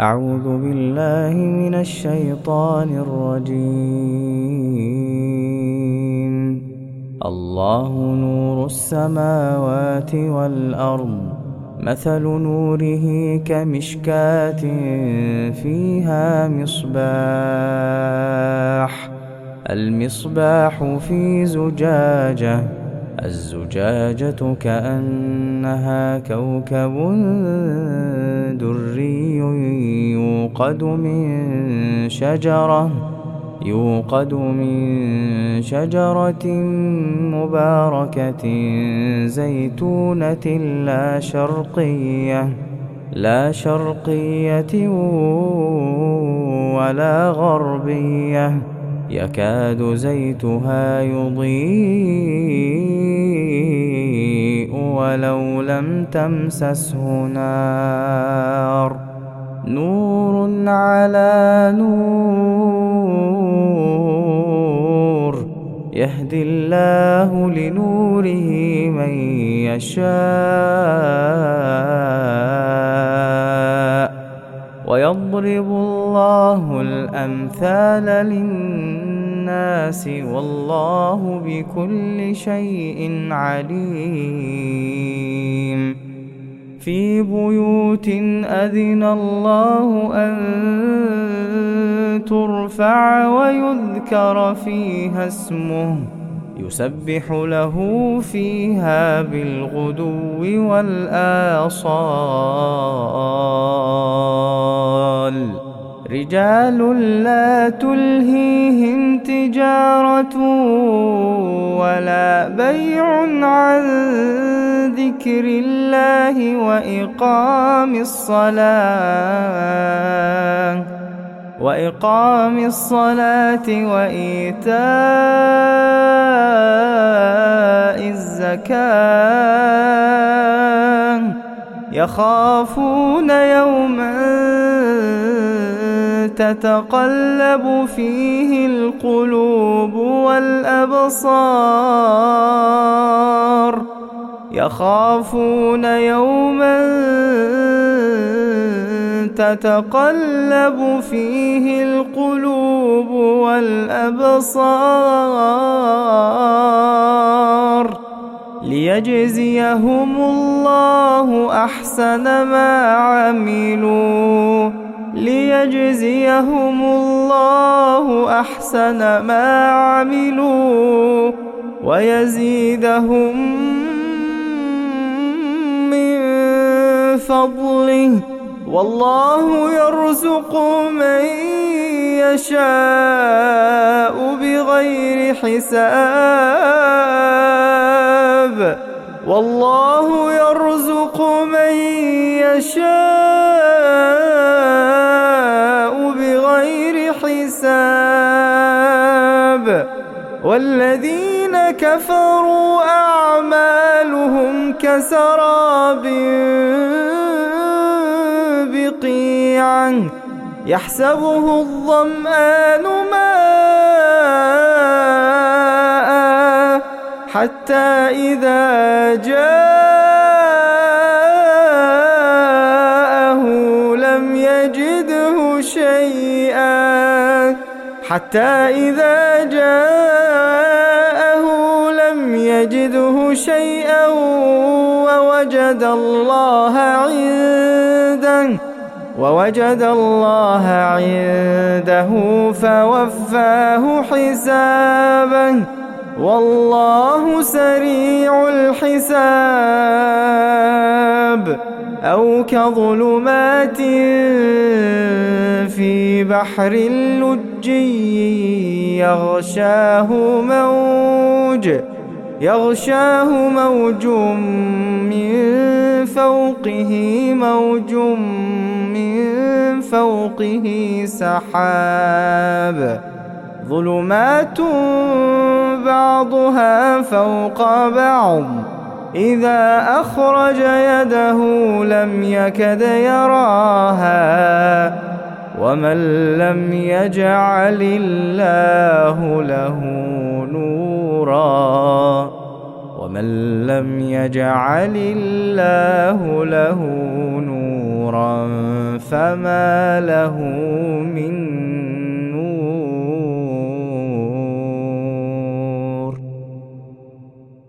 أعوذ بالله من الشيطان الرجيم. الله نور السماوات والأرض مثل نوره كمشكاة فيها مصباح. المصباح في زجاجة الزجاجة كأنها كوكب يوقد من شجرة يوقد من شجرة مباركة زيتونة لا شرقية لا شرقية ولا غربية. يكاد زيتها يضيء ولو لم تمسسه نار. نور على نور. يهدي الله لنوره من يشاء. ويضرب الله الأمثال للناس والله بكل شيء عليم. في بيوت أذن الله أن ترفع ويذكر فيها اسمه يسبح له فيها بالغدو والآصال. رجال لا تلهيهم تجارة ولا بيع عن ذكر الله وإقام الصلاة وإقام الصلاة وإيتاء الزكاة يخافون يوما تتقلب فيه القلوب والأبصار يخافون يوما تتقلب فيه القلوب والأبصار ليجزيهم الله أحسن ما عملوا ليجزيهم الله أحسن ما عملوا ويزيدهم من فضله. والله يرزق من يشاء بغير حساب. والله يرزق من يشاء والذين كفروا أعمالهم كسراب بقيعا يحسبه الظمآن ماء حتى إذا جاءه لم يجده شيئا حتى إذا جاءه شيئا ووجد الله عنده ووجد الله عنده فوفاه حسابه. والله سريع الحساب. أو كظلمات في بحر لجي يغشاه موج. يغشاه موج من فوقه موج من فوقه سحاب. ظلمات بعضها فوق بعض. إذا أخرج يده لم يكد يراها. ومن لم يجعل الله له نورا. ومن لم يجعل الله له نورا فما له من